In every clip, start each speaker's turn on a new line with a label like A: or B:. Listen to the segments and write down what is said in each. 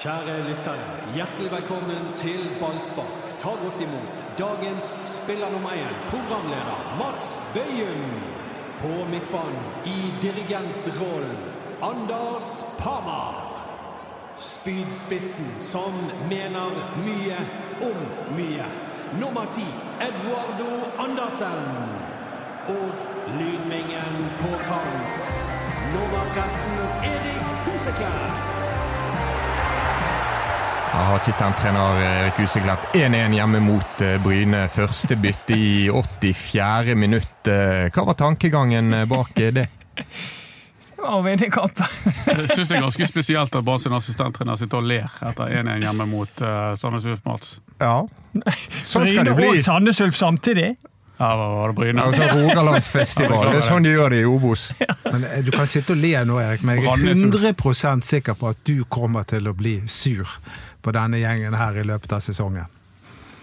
A: Kjære lyttere, hjertelig velkommen til Ballspark. Ta godt imot dagens spiller nummer én, programleder Mats Bøyum. På midtbanen i dirigentrollen Anders Pamar. Spydspissen som mener mye om mye. Nummer ti, Eduardo Andersen. Og lydmingen på kant. Nummer 13, Erik Huseklepp.
B: Assistenttrener Erik Huseklepp 1-1 hjemme mot eh, Bryne. Første bytte i 84. minutt. Eh, Hva var tankegangen eh, bak eh, det?
C: Det var å vinne kampen.
D: Jeg syns det er ganske spesielt at bare sin assistenttrener sitter og ler etter 1-1 hjemme mot uh, Sandnes Ulf, Mats.
B: Ja, sånn skal det
C: Bryne
B: bli.
C: og Sandnes Ulf samtidig.
D: Ja, hva var det Bryne?
B: Altså Rogalandsfestival. Det er sånn de gjør det i Obos.
E: Men eh, Du kan sitte og le nå, Erik, men jeg er
D: Brandnes-
E: 100 sikker på at du kommer til å bli sur på denne gjengen her i løpet av sesongen.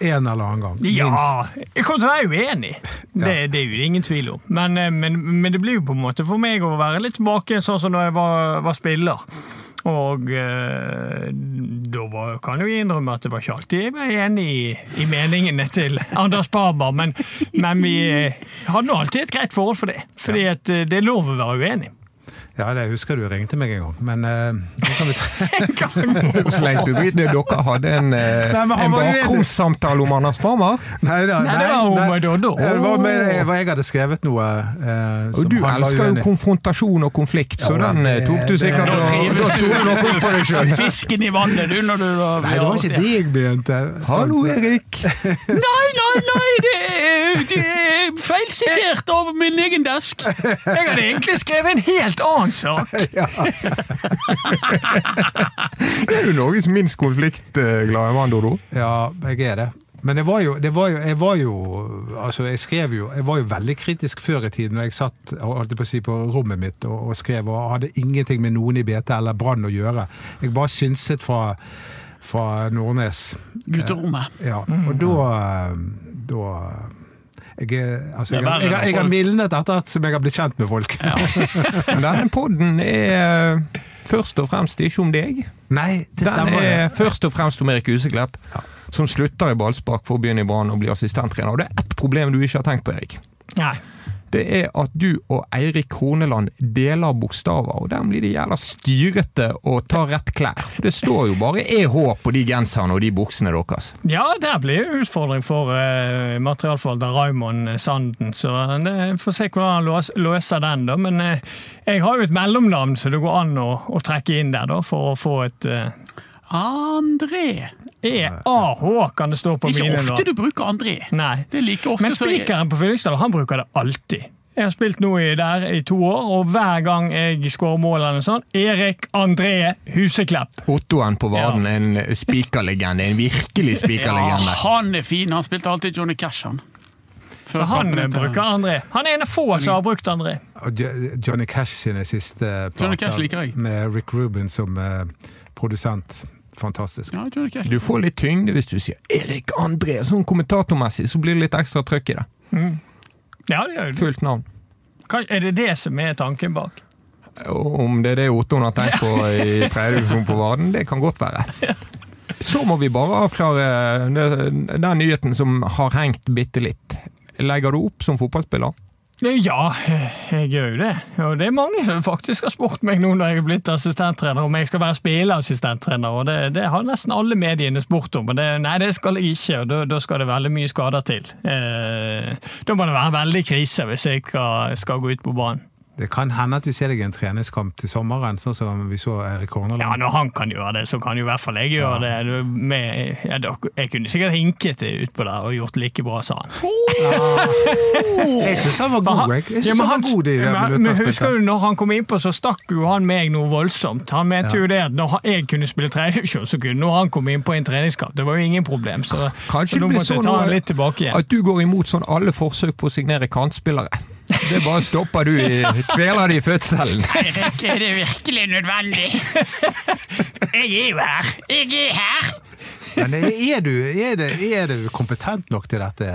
E: En eller annen gang.
C: Ja,
E: Minst.
C: jeg kommer til å være uenig. Det,
E: Ja.
C: det er jo ingen tvil om. Men, eh, men, men det blir jo på en måte for meg å være litt tilbake sånn som da jeg var, var spiller. Og eh, da var, kan jeg jo innrømme at det var ikke alltid jeg var enig i, i meningene til Anders Barber, men, men vi eh, hadde nå alltid et greit forhold for det. Fordi at eh, det er lov å være uenig.
E: Ja, det husker du ringte meg en gang, men eh, nå kan vi ta
B: dere hadde en, eh,
E: Nei, han
B: en bakromssamtale om Anders Parmar.
E: Nei, da,
C: Nei, om Doddo.
E: Ja, Det var med, jeg, jeg hadde skrevet noe uh, som
B: Og du
E: han var
B: elsker jo konfrontasjon og konflikt, så
E: Ja,
B: den
E: det-
B: tok du sikkert og da sto du opp for deg sjøl.
D: Fisken i vannet, du, når du var
E: Nei, det var ikke det jeg begynte.
B: Hallo,
E: Sånn-
B: Erik.
D: Nei, nei, nei, det er, det er feilsitert av min egen desk.
C: Jeg hadde egentlig skrevet en helt annen sak.
B: Er du Norges minst konfliktglade mann, Dodo?
E: Ja, jeg er det. Men jeg var jo, det var jo, jeg var jo altså jeg skrev jo, jeg var jo veldig kritisk før i tiden når jeg satt holdt på, å si, på rommet mitt og, og skrev og hadde ingenting med noen i BT eller Brann å gjøre. Jeg bare synset fra, fra Nordnes.
D: Gutterommet.
E: Ja, og da, da jeg, altså, jeg, har- jeg, jeg har mildnet etter at som jeg har blitt kjent med folk.
B: Men denne podden er eh, først og fremst ikke om deg.
E: Nei, det
B: Den
E: stemmer.
B: er først og fremst om Erik Huseklepp, som slutter i ballspark for å begynne i Brann og bli assistenttrener. Og det er ett problem du ikke har tenkt på, Erik.
C: Nei.
B: Det er at du og Eirik Horneland deler bokstaver, og der blir de jævla styrete og tar rett klær. For det står jo bare EH på de genserne og de buksene deres.
C: Ja, der blir det utfordring for uh, materialforvalter Raymond Sanden, så uh, får se hvordan han løs- løser den. da, Men uh, jeg har jo et mellomnavn så det går an å, å trekke inn der, da, for å få et uh,
D: André.
C: EAH kan det stå på
D: Ikke ofte du bruker André.
C: Nei.
D: Det er like ofte
C: Men spikeren på Fyllingsdal han bruker det alltid. Jeg har spilt nå i, der i to år, og hver gang jeg skårer mål eller sånn Erik André Huseklepp.
B: Ottoen på Varden er en spikerlegende, en virkelig
D: Ja,
B: spikerlegende.
D: han er fin. Han spilte alltid Johnny Cash, han. Før
C: han bruker André. Han er en av få som har brukt André.
E: Johnny Cash sine siste
D: Johnny Cash liker jeg.
E: med Rick Rubin som uh, produsent. Fantastisk.
D: Ja, Cash.
B: Du får litt tyngde hvis du sier Erik André, sånn kommentatormessig, så blir det litt ekstra trøkk i det.
C: Ja, det gjør det.
B: Fullt navn.
C: Er det det som er tanken bak?
B: Om det er det Ottoen har tenkt på i tredje divisjon på Varden, det kan godt være. Så må vi bare avklare den nyheten som har hengt bitte litt. Legger du opp som fotballspiller?
C: Ja, jeg gjør jo det. Og det er mange som faktisk har spurt meg nå når jeg er blitt assistenttrener om jeg skal være spillerassistenttrener, og det, det har nesten alle mediene spurt om. Og det, nei, det skal jeg ikke, og da, da skal det veldig mye skader til. Eh, da må det være veldig krise hvis jeg skal, skal gå ut på banen.
E: Det kan hende at vi ser deg i en treningskamp til sommeren, sånn som vi så Erik Horneland.
C: Ja, når han kan gjøre det, så kan jo i hvert fall jeg gjøre det. Med, ja, jeg kunne sikkert hinket det utpå der og gjort like bra, sa han.
E: Jeg syns han var god, jeg. Jeg synes
C: ja,
E: han var god i det
C: men- Men husker du når han kom innpå, så stakk jo han meg noe voldsomt. Han mente jo det at når jeg kunne spille tredjedivisjon, så kunne når han komme inn på en treningskamp. Det var jo ingen problem. Så,
B: Kanskje
C: så nå måtte jeg
B: sånn
C: ta han litt tilbake igjen.
B: At du går imot sånn alle forsøk på å signere kantspillere. Det bare stopper du i Kveler i fødselen.
D: Erik, er det virkelig nødvendig? Jeg er jo her. Jeg er her.
E: Men er du, er, du, er du kompetent nok til dette?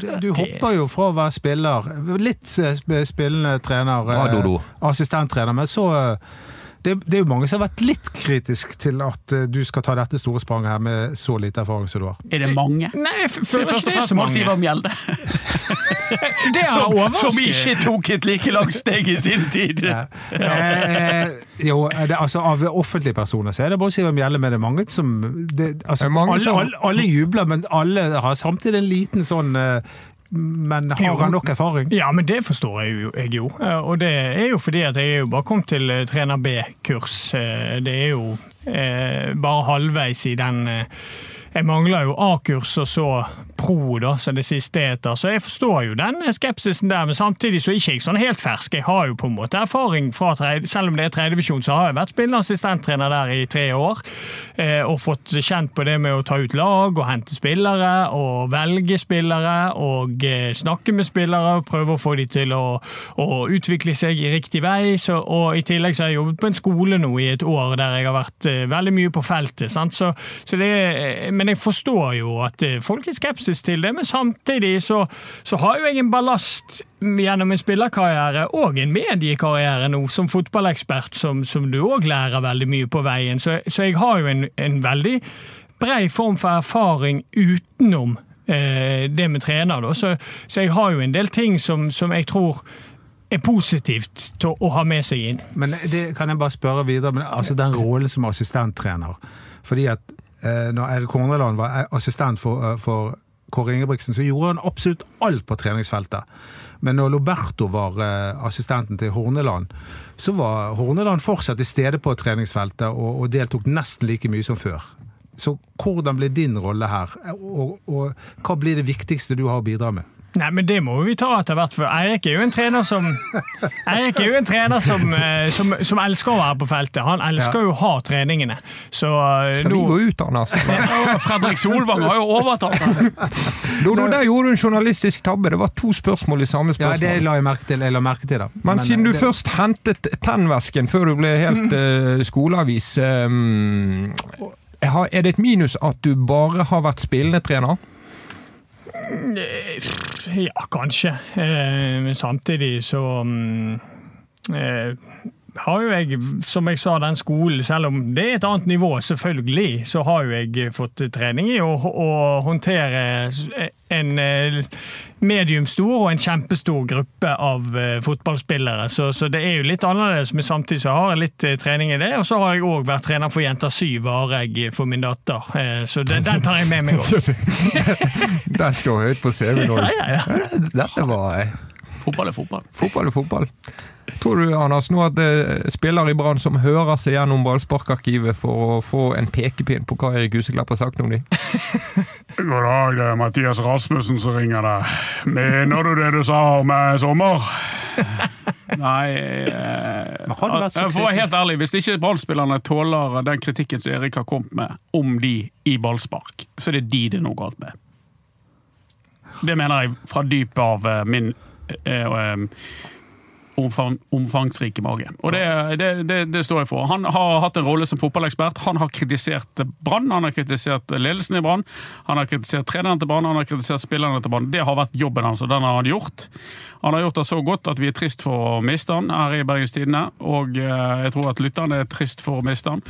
E: Du, du hopper jo fra å være spiller, litt spillende trener,
B: Bra,
E: eh,
B: Dodo.
E: assistenttrener, men så eh, Det, det er jo mange som har vært litt kritisk til at eh, du skal ta dette store spranget her med så lite erfaring som du har.
D: Er det mange?
C: Nei, jeg føler
D: først og fremst
C: så
D: må
C: har
D: Som, som ikke tok et like langt steg i sin tid.
E: Eh, eh, jo, det, altså Av offentlige personer så er det bare å si hvem gjelder, men det er mange som det, altså,
B: Det mange
E: alle,
B: som-
E: alle, alle jubler, men alle har samtidig en liten sånn eh, Men har
C: Jo.
E: han nok erfaring?
C: Ja, men det forstår jeg jo. Jeg jo. Eh, Og det er jo fordi at jeg er jo bare kommet til eh, trener B-kurs. Eh, Det er jo eh, bare halvveis i den eh, Jeg mangler jo A-kurs og så pro, da, som det siste heter. Så jeg forstår jo den skepsisen der, men samtidig så er jeg ikke sånn helt fersk. Jeg har jo på en måte erfaring fra tredje, Selv om det er tredjedivisjon, så har jeg vært spillende assistenttrener der i tre år. eh, Og fått kjent på det med å ta ut lag og hente spillere og velge spillere og eh, snakke med spillere, prøve å få de til å, å utvikle seg i riktig vei. Så, og I tillegg så har jeg jobbet på en skole nå i et år der jeg har vært eh, veldig mye på feltet. Sant? Så, så det, er- men jeg forstår jo at eh, folk er skepsis til det, men samtidig så, så har jo jeg en ballast gjennom en spillerkarriere og en mediekarriere nå som fotballekspert, som, som du òg lærer veldig mye på veien. Så, så jeg har jo en, en veldig brei form for erfaring utenom eh, det med trener. Da. Så, så jeg har jo en del ting som, som jeg tror er positivt til å ha med seg inn.
E: Men det kan jeg bare spørre videre, men altså den rollen som assistenttrener. Fordi at eh, når Eirik Horneland var assistent for, eh, for Kåre Ingebrigtsen, så gjorde han absolutt alt på treningsfeltet. Men når Loberto var eh, assistenten til Horneland, så var Horneland fortsatt til stede på treningsfeltet og, og deltok nesten like mye som før. Så hvordan blir din rolle her, og, og hva blir det viktigste du har å bidra med?
C: Nei, men Det må vi ta etter hvert. for Eirik er jo en trener som Eirik er jo en trener som, eh, som, som elsker å være på feltet. Han elsker jo å ha treningene. Så Skal
B: Skal vi gå ut, Anders?
D: Fredrik Solvang har jo overtatt den.
B: Dodo, der gjorde du en journalistisk tabbe. Det var to spørsmål i samme spørsmål.
E: Ja, det la jeg merke til. Jeg la merke til det.
B: Men siden du
E: det-
B: først hentet tennvæsken før du ble helt uh, skoleavis um, Er det et minus at du bare har vært spillende trener?
C: Ja, kanskje. Eh, Men samtidig så mm, eh, har jo jeg, som jeg sa, den skolen, selv om det er et annet nivå, selvfølgelig, så har jo jeg fått trening i å, å håndtere en eh, mediumstor og en kjempestor gruppe av eh, fotballspillere. Så, så det er jo litt annerledes, men samtidig så har jeg litt eh, trening i det. Og så har jeg òg vært trener for Jenter 7 jeg for min datter, Eh, så det, den tar jeg med meg òg.
B: Den står høyt på CV-en òg.
C: Ja, ja,
B: Dette var eh,
D: Fotball er fotball.
B: fotball er fotball. Tror du, Anders, nå at det er spillere i Brann som hører seg gjennom ballsparkarkivet for å få en pekepinn på hva Erik Huseklepp har sagt om dem?
D: God dag, det er Mathias Rasmussen som ringer deg. Mener du det du sa om eh, sommer? Nei eh, For å være helt ærlig, Hvis ikke Brann-spillerne tåler den kritikken som Erik har kommet med om de i ballspark, så er det de det er noe galt med. Det mener jeg fra dypet av eh, min eh, eh, omfang, omfangsrike mage. Og det, det, det, det står jeg for. Han har hatt en rolle som fotballekspert. Han har kritisert Brann, han har kritisert ledelsen i Brann, han har kritisert treneren til Brann, han har kritisert spillerne til Brann. Det har vært jobben hans, og den har han gjort. Han har gjort det så godt at vi er trist for å miste han her i Bergens Tidende, og eh, jeg tror at lytterne er trist for å miste han.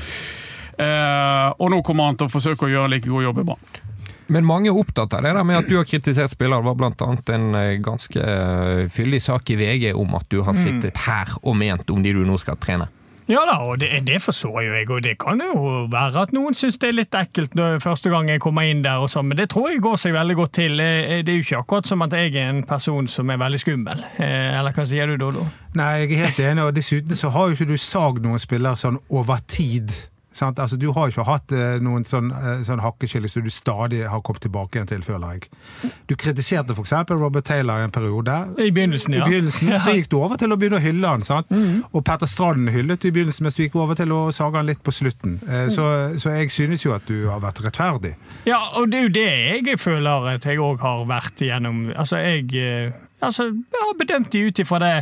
D: Eh, og nå kommer han til å forsøke å gjøre en like god jobb i Brann.
B: Men mange er opptatt av det der med at du har kritisert spillere. Det var blant annet en eh, ganske eh, fyldig sak i VG om at du har sittet her og ment om de du nå skal trene.
C: Ja da, og det, det forstår jo jeg, og det kan jo være at noen syns det er litt ekkelt når, første gang jeg kommer inn der, og sånn, men det tror jeg går seg veldig godt til. Det er jo ikke akkurat som at jeg er en person som er veldig skummel. Eh, Eller hva sier du, Dodo?
E: Nei, jeg er helt enig, og dessuten så har jo ikke du sagd noen spillere sånn over tid. Sant? Altså, du har ikke hatt eh, noen sånn, eh, sånn hakkeskille som du stadig har kommet tilbake igjen til, føler jeg. Du kritiserte f.eks. Robert Taylor i en periode.
C: I begynnelsen, ja.
E: I begynnelsen Så gikk du over til å begynne å hylle han, sant? Og Petter Stranden hyllet du i begynnelsen, mens du gikk over til å sage han litt på slutten. Eh, Så, så jeg synes jo at du har vært rettferdig.
C: Ja, og det er jo det jeg føler at jeg òg har vært igjennom. Altså, jeg, eh, Altså, jeg har bedømt de ut ifra det,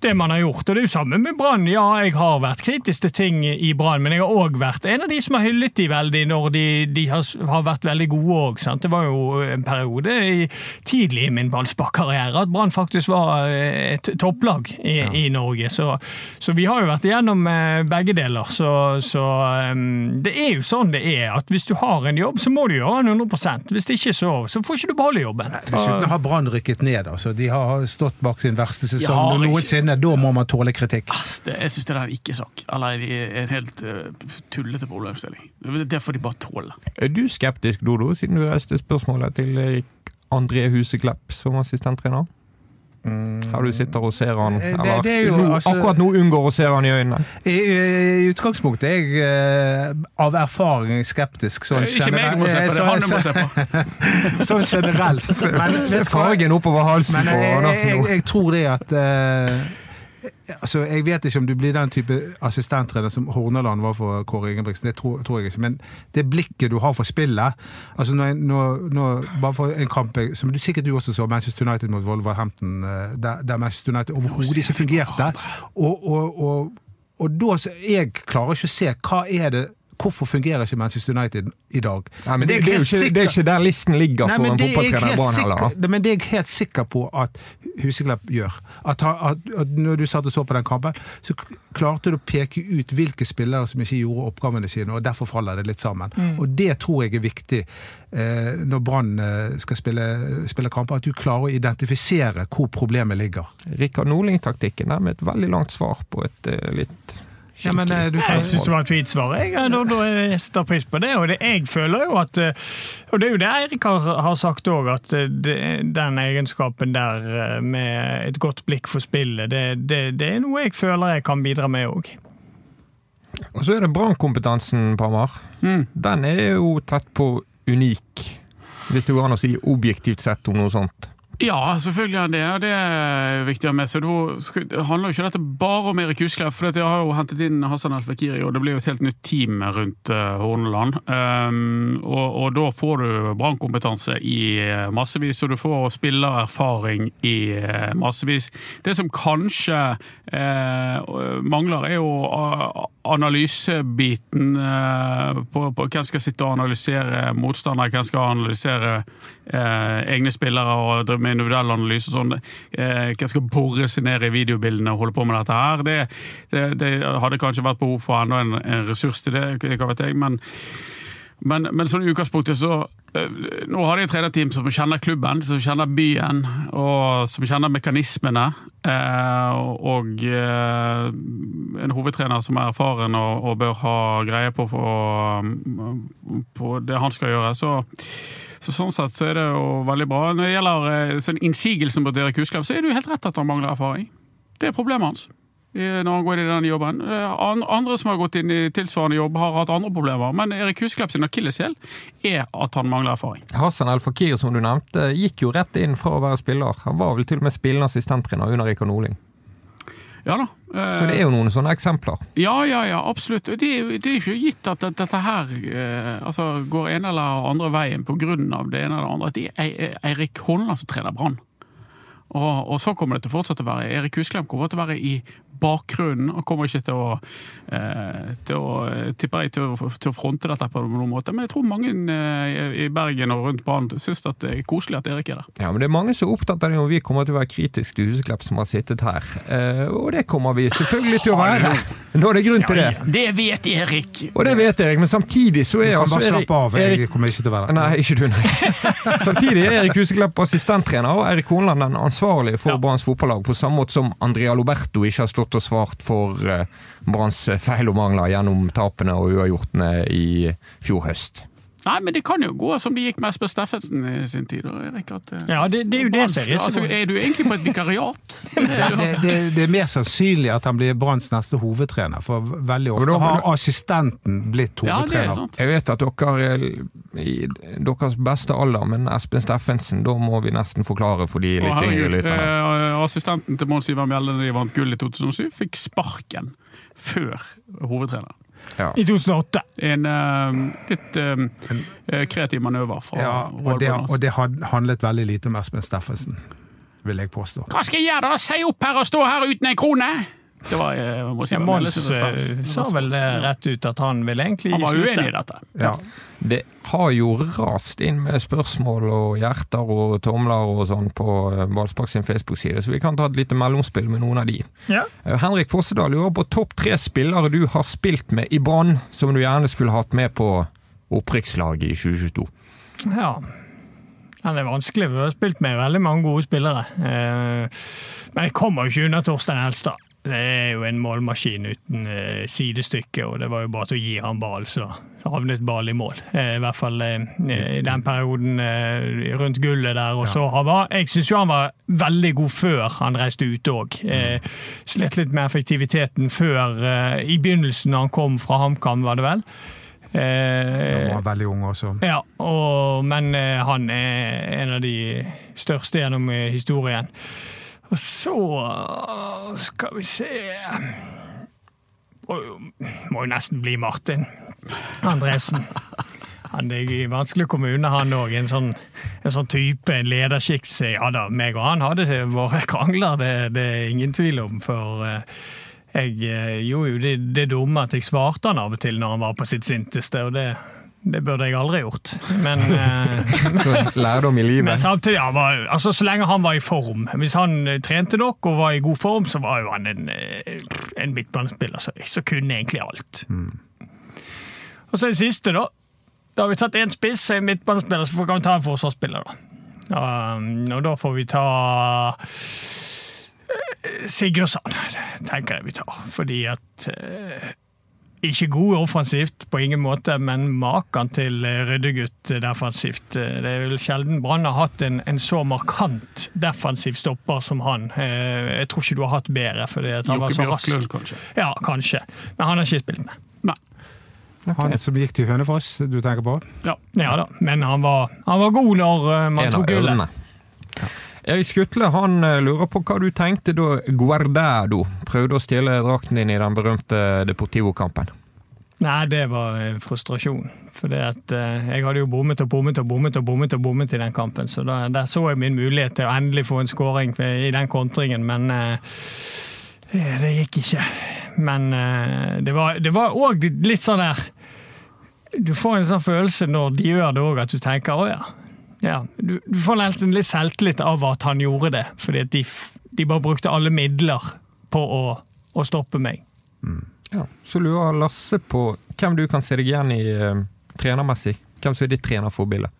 C: det man har gjort. Og det er jo samme med Brann. Ja, jeg har vært kritisk til ting i Brann, men jeg har òg vært en av de som har hyllet de veldig når de, de har, har, vært veldig gode òg. Det var jo en periode i, tidlig i min ballsparkkarriere at Brann faktisk var eh, et topplag i, ja. i Norge. Så, så, vi har jo vært igjennom eh, begge deler. Så, så um, det er jo sånn det er, at hvis du har en jobb, så må du gjøre den 100% Hvis ikke, så, så får ikke du beholde jobben.
E: Dessuten har Brann rykket ned. altså. De har har stått bak sin verste sesong ja, noensinne. Da må man tåle kritikk.
D: Ass, det, jeg syns det er ikke sak. Eller en helt uh, tullete problemstilling. Det får de bare tåle.
B: Er du skeptisk, Dodo, siden du reiste spørsmålet til André Huseklepp som assistenttrener? Mm. Her du sitter og ser han, eh, eller det, det jo, altså, akkurat nå unngår å se han i øynene?
E: I, i utgangspunktet er jeg uh, av erfaring skeptisk.
D: Sånn Ikke meg du må se på, det han du må se på.
E: sånn generelt.
B: Men, Se fargen oppover halsen
E: men, på jeg, jeg, jeg, tror det at uh, altså, Jeg vet ikke om du blir den type assistenttrener som Horneland var for Kåre Ingebrigtsen. Det tror, tror, jeg ikke. Men det blikket du har for spillet altså når, når, når, Bare for en kamp som du sikkert du også så, Manchester United mot Wolverhampton, eh, der, der Manchester United overhodet ikke fungerte. Og, og, og, og da Jeg klarer ikke å se hva er det Hvorfor fungerer ikke Manchester United i dag?
B: Ja, men det, det, er jo ikke, det, er ikke, der listen ligger Nei, for en fotballtrener Brann
E: heller. Men det er jeg helt sikker på at Huseklepp gjør. At, at, at, når du satt og så på den kampen, så klarte du å peke ut hvilke spillere som ikke gjorde oppgavene sine, og derfor faller det litt sammen. Mm. Og det tror jeg er viktig eh, når Brann eh, skal spille, spille, kamper, at du klarer å identifisere hvor problemet ligger.
B: Rikard Norling-taktikken er med et veldig langt svar på et uh, litt
C: ja, men, eh, du, jeg syns det var et fint svar. Jeg, da, da jeg setter pris på det. Og det, jeg føler jo at eh, Og det er jo det Eirik har, har sagt òg, at eh, det, den egenskapen der med et godt blikk for spillet, det, det, det er noe jeg føler jeg kan bidra med òg.
B: Og så er det brannkompetansen, Pamar. Mm. Den er jo tett på unik, hvis det går an å si objektivt sett om noe sånt.
D: Ja, selvfølgelig er det det er viktig å ha med seg. Det handler jo ikke dette bare om Erik Husklepp, for jeg har jo hentet inn Hassan El Fakiri, og det blir jo et helt nytt team rundt uh, Horneland. Um, og, og, da får du brannkompetanse i uh, massevis, og du får spillererfaring i uh, massevis. Det som kanskje mangler, er jo analysebiten på, på, hvem skal sitte og analysere motstandere, hvem skal analysere egne spillere og driver med individuell analyse sånn. Eh, skal bore seg ned i videobildene og holde på med dette her. Det, det, det hadde kanskje vært behov for enda en, en ressurs til det, hva vet jeg. men men, men sånn utgangspunktet så eh, Nå har de et trenerteam som kjenner klubben, som kjenner byen, og som kjenner mekanismene. Eh, og eh, en hovedtrener som er erfaren og, og bør ha greie på, for, på det han skal gjøre. Så så Sånn sett så er det jo veldig bra. Når det gjelder eh, sånn innsigelsen mot Erik Husklepp, så er det jo helt rett at han mangler erfaring. Det er problemet hans når han går inn i den jobben. Eh, andre som har gått inn i tilsvarende jobb, har hatt andre problemer. Men Erik Husklepp sin akilleshæl er at han mangler erfaring.
B: Hassan El Fakir, som du nevnte, gikk jo rett inn fra å være spiller. Han var vel til og med spillende assistenttrener under Rikard Norling.
D: Ja da.
B: Så det er jo noen sånne eksempler?
D: Ja, ja, ja, absolutt. Det, det er ikke gitt at dette her eh, altså, går ene eller andre veien pga. det ene eller andre. Det er Eirik Holland som trener Brann. Og, og, så kommer det til å fortsette å være. Erik Husklem kommer til å være i bakgrunnen og kommer ikke til å, eh, til å, tipper jeg, til å, til å fronte dette på noen måte. Men jeg tror mange eh, i Bergen og rundt Brann syns det er koselig at Erik er der.
B: Ja, men Det er mange som er opptatt av det, og vi kommer til å være kritiske til Huseklepp som har sittet her. Eh, og det kommer vi selvfølgelig til å være. Nå er det grunn til det. Ja,
D: det vet Erik.
B: Og det vet Erik, men samtidig så er
E: altså Erik, slappe av, Erik kommer ikke til å være
B: der. Nei, ikke du, nei. samtidig er Erik Huseklepp assistenttrener, og Erik Hornland den ansvarlige for ja. Branns fotballag, på samme måte som Andrea Loberto ikke har stått og svart for Branns feil og mangler gjennom tapene og uavgjortene i fjor høst.
D: Nei, men det kan jo gå som det gikk med Espen Steffensen i sin tid. Erik, at,
C: eh, ja, det, det, er jo det som er
D: altså, Er du egentlig på et vikariat?
E: det, det, er mer sannsynlig at han blir Branns neste hovedtrener, for veldig ofte har assistenten blitt hovedtrener.
B: Ja, jeg vet at dere er i deres beste alder, men Espen Steffensen, da må vi nesten forklare for de litt yngre lytterne.
D: Eh, assistenten til Mons Ivar Mjelde da de vant gull i 2007, fikk sparken før hovedtrener.
C: Ja. I 2008.
D: En uh, litt uh, kreativ manøver fra
E: ja, og det, og det handlet veldig lite om Espen Steffensen. vil jeg påstå.
D: Hva skal jeg gjøre da? Si opp her og stå her uten en krone? Det var, eh, si,
C: Ja, Mons eh, sa vel det rett ut at han vil egentlig
D: Han var uenig i dette.
E: Ja.
B: Det har jo rast inn med spørsmål og hjerter og tomler og sånn på eh, Ballspark sin Facebook-side, så vi kan ta et lite mellomspill med noen av de.
C: Ja.
B: Henrik Fossedal lurer på topp tre spillere du har spilt med i Brann, som du gjerne skulle hatt med på opprykkslaget i 2022.
C: Ja. Den er vanskelig, for jeg har spilt med veldig mange gode spillere. Eh, Men jeg kommer jo ikke unna Torstein Helstad. Det er jo en målmaskin uten eh, sidestykke, og det var jo bare til å gi han ball, så havnet ball i mål. Eh, I hvert fall eh, i den perioden eh, rundt gullet der. Og så han var, jeg syns jo han var veldig god før han reiste ut òg. Eh, slet litt med effektiviteten før, eh, i begynnelsen da han kom fra HamKam, var det vel. Eh,
E: Han var veldig ung også.
C: ja, og, men han er en av de største gjennom historien. Og så skal vi se Må jo, nesten bli Martin Andresen. Han er i vanskelig kommune, han òg. En, sånn, en sånn type, en lederskikkelse. Ja da, meg og han hadde våre krangler, det, det er ingen tvil om. For eh, jeg eh, gjorde jo det, det dumme at jeg svarte han av og til når han var på sitt sinteste, og det, det burde jeg aldri gjort. Men, eh,
B: lærdom i livet.
C: men samtidig, var, altså, så lenge han var i form Hvis han eh, trente nok og var i god form, så var jo han en, eh, en midtbanespiller så, så kunne egentlig alt. Og så den siste, da. Da har vi tatt én spiss, en midtbanespiller, så kan vi ta en forsvarsspiller. da. Um, og da får vi ta Sigurdsson, tenker jeg vi tar. Fordi at eh, ikke god offensivt, på ingen måte, men maken til eh, ryddegutt defensivt. Eh, Det er vel sjelden Brann har hatt en, en så markant defensiv stopper som han. Eh, Jeg tror ikke du har hatt bedre, fordi at han var så rask.
D: Bjørklund, kanskje.
C: Ja, kanskje. Men han har ikke spilt med.
D: Nei.
E: Han som gikk til Hønefoss, du tenker på?
C: Ja da, men han var, han var god når man
B: En av
C: tok gullet.
B: ørnene. Erik Skutle han eh, lurer på hva du tenkte da Guardado prøvde å stjele drakten din i den berømte Deportivo-kampen.
C: Nei, det var eh, frustrasjon. For eh, jeg hadde jo bommet og bommet og bommet og bommet og bommet i den kampen, så da, der så jeg min mulighet til å endelig få en skåring i den kontringen, men eh, det gikk ikke. Men eh, det var òg litt sånn der Du får en sånn følelse når de gjør det òg, at du tenker å ja. Ja. Du, du får nesten litt selvtillit av at han gjorde det, fordi at de, de bare brukte alle midler på å, å stoppe meg.
B: Ja. Så lurer Lasse på hvem du kan se deg igjen i uh, trenermessig. Hvem som er ditt trenerforbilde?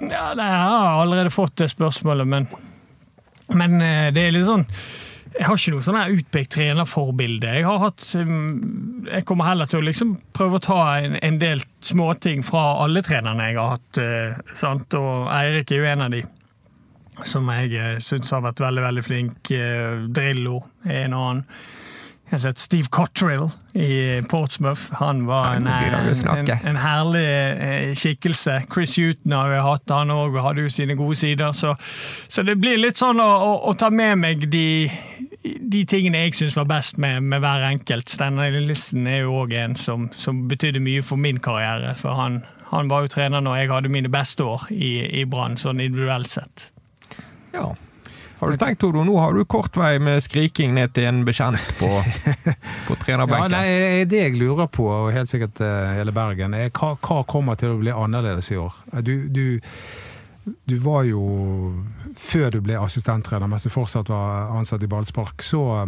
C: Ja, det jeg har allerede fått det spørsmålet, men, men uh, det er litt sånn Jeg har ikke noe sånn utpekt trenerforbilde. Jeg har hatt um, Jeg kommer heller til å liksom prøve å ta en, en del småting fra alle trenerne jeg har hatt. eh, sant? Og Eirik er jo en av de som jeg uh, syns har vært veldig, veldig flink. Eh, Drillo er en annen. Jeg har sett Steve Cottrell i Portsmouth. Han var en,
B: å
C: en, en, herlig eh, skikkelse. Chris Huton har vi hatt, han òg hadde jo sine gode sider. Så, så det blir litt sånn å, å, å ta med meg de, de tingene jeg syns var best med, med hver enkelt. Denne listen er jo òg en som, som betydde mye for min karriere. For han, han var jo trener når jeg hadde mine beste år i, i Brann, sånn individuelt sett.
B: Ja. Har du tenkt, Odo, nå har du kort vei med skriking ned til en bekjent på, på
E: Ja, nei, Det jeg lurer på, og helt sikkert eh, hele Bergen, er hva, hva kommer til å bli annerledes i år? Du, du, du var jo, før du ble assistenttrener, mens du fortsatt var ansatt i ballspark, så,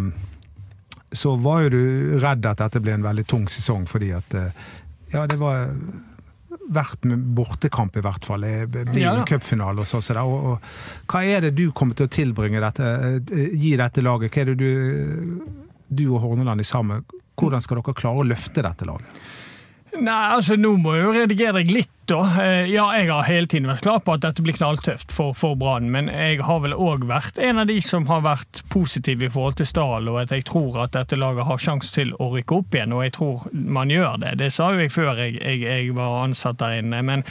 E: så var jo du redd at dette ble en veldig tung sesong, fordi at eh, ja, det var vært med bortekamp, i hvert fall. i cupfinale og sånn. så Og, og, hva er det du kommer til å tilbringe dette, eh, gi dette laget? Hva er det du, du og Horneland i sammen Hvordan skal dere klare å løfte dette laget?
C: Nei, altså Nå må jeg jo redigere deg litt, da. Eh, Ja, jeg har hele tiden vært klar på at dette blir knalltøft for, for Brann, men jeg har vel òg vært en av de som har vært positiv i forhold til Stahl, og at jeg tror at dette laget har sjanse til å rykke opp igjen, og jeg tror man gjør det. Det sa jo jeg før jeg, jeg, jeg var ansatt der inne. men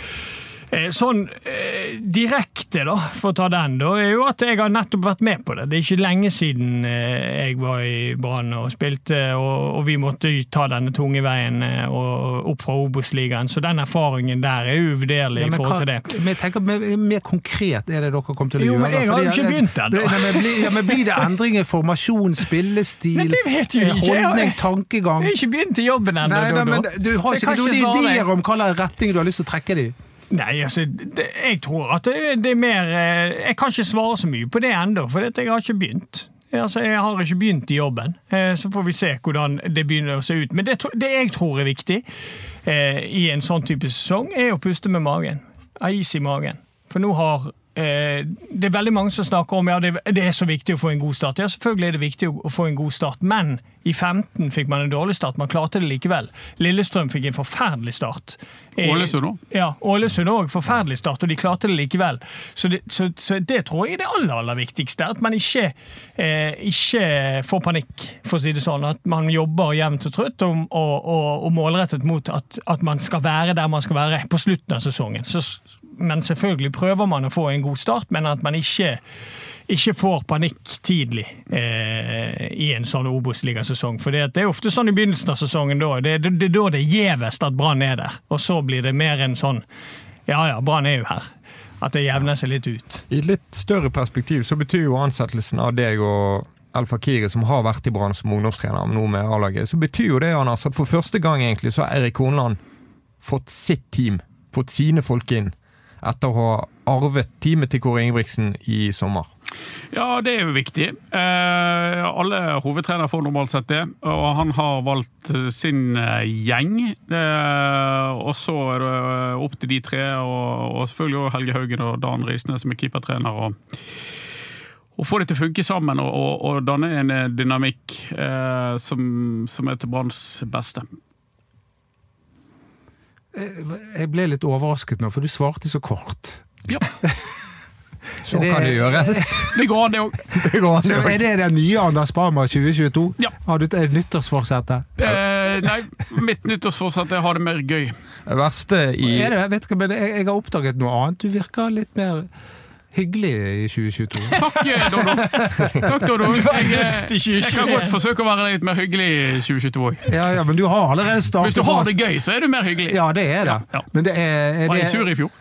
C: Sånn eh, direkte, da, for å ta den, da, er jo at jeg har nettopp vært med på det. Det er ikke lenge siden eh, jeg var i Brann og spilte, og, vi måtte ta denne tunge veien eh, opp fra Obos-ligaen. Så den erfaringen der er uvurderlig
E: Ja,
C: i forhold til det.
E: Men jeg tenker, mer, konkret er det dere kommer til å
C: Jo,
E: gjøre?
C: men jeg har jo ikke begynt ennå.
E: Ja, men blir det endringer i formasjon, spillestil,
C: jo
E: eh, holdning, tankegang?
C: Jeg har ikke begynt i jobben ennå. Dodo.
E: du har ikke noen ideer om slags retning du har lyst til å trekke det i?
C: Nei, altså, det, jeg tror at det, det er mer eh, Jeg kan ikke svare så mye på det ennå, for jeg har ikke begynt. Altså, Jeg har ikke begynt i jobben, eh, så får vi se hvordan det begynner å se ut. Men det, det jeg tror er viktig eh, i en sånn type sesong, er å puste med magen. Ha is i magen. For nå har Det er veldig mange som snakker om ja, det, er så viktig å få en god start. Ja, selvfølgelig er det viktig å, å få en god start, men i 15 fikk man en dårlig start. Man klarte det likevel. Lillestrøm fikk en forferdelig start. Eh,
D: Ålesund òg.
C: ja, Ålesund òg. Forferdelig start, og de klarte det likevel. Så det, så, så det tror jeg er det aller, aller viktigste. At man ikke, eh, ikke får panikk, for å si det sånn. At man jobber jevnt og trutt og, og, og, og målrettet mot at, at man skal være der man skal være på slutten av sesongen. Så, men selvfølgelig prøver man å få en god start, men at man ikke ikke får panikk tidlig eh, i en sånn Obos-ligasesong. For det er ofte sånn i begynnelsen av sesongen da. Det, er da det er gjevest at Brann er der. Og så blir det mer en sånn Ja ja, Brann er jo her. At det jevner seg litt ut.
B: I et litt større perspektiv så betyr jo ansettelsen av deg og El Fakiri, som har vært i Brann som ungdomstrener, nå med A-laget, så betyr jo det Anders, at for første gang egentlig så har Eirik Hornland fått sitt team, fått sine folk inn, etter å ha arvet teamet til Kåre Ingebrigtsen i sommer.
D: Ja, det er jo viktig. Eh, alle hovedtrenere får normalt sett det, og han har valgt eh, sin eh, gjeng. Eh, og så er det eh, opp til de tre, og, og selvfølgelig også Helge Haugen og Dan Risnes som er keepertrener. og å få det til å funke sammen og, og, og danne en dynamikk eh, som, som er til Branns beste.
E: Jeg ble litt overrasket nå, for du svarte så kort.
D: Ja,
B: Så
E: Det-
B: kan det gjøres.
D: det går an, det òg.
B: Det går an,
E: Så
B: det
E: er det den nye Anders Barmer 2022?
D: Ja.
E: Har du et nyttårsforsett?
D: Eh, nei, mitt nyttårsforsett er å ha det mer gøy.
B: Det verste i
E: Er det, vet ikke, men jeg, jeg har oppdaget noe annet. Du virker litt mer hyggelig i 2022.
D: Takk, eh, Dodo. Takk, Dodo. Jeg, eh, jeg kan godt forsøke å være litt mer hyggelig i 2022 òg.
E: Ja, ja, men du har allerede startet
D: Hvis du har det gøy, så er du mer hyggelig.
E: Ja, det er det.
D: Ja, ja.
E: Men det er, er
D: Var jeg sur i fjor?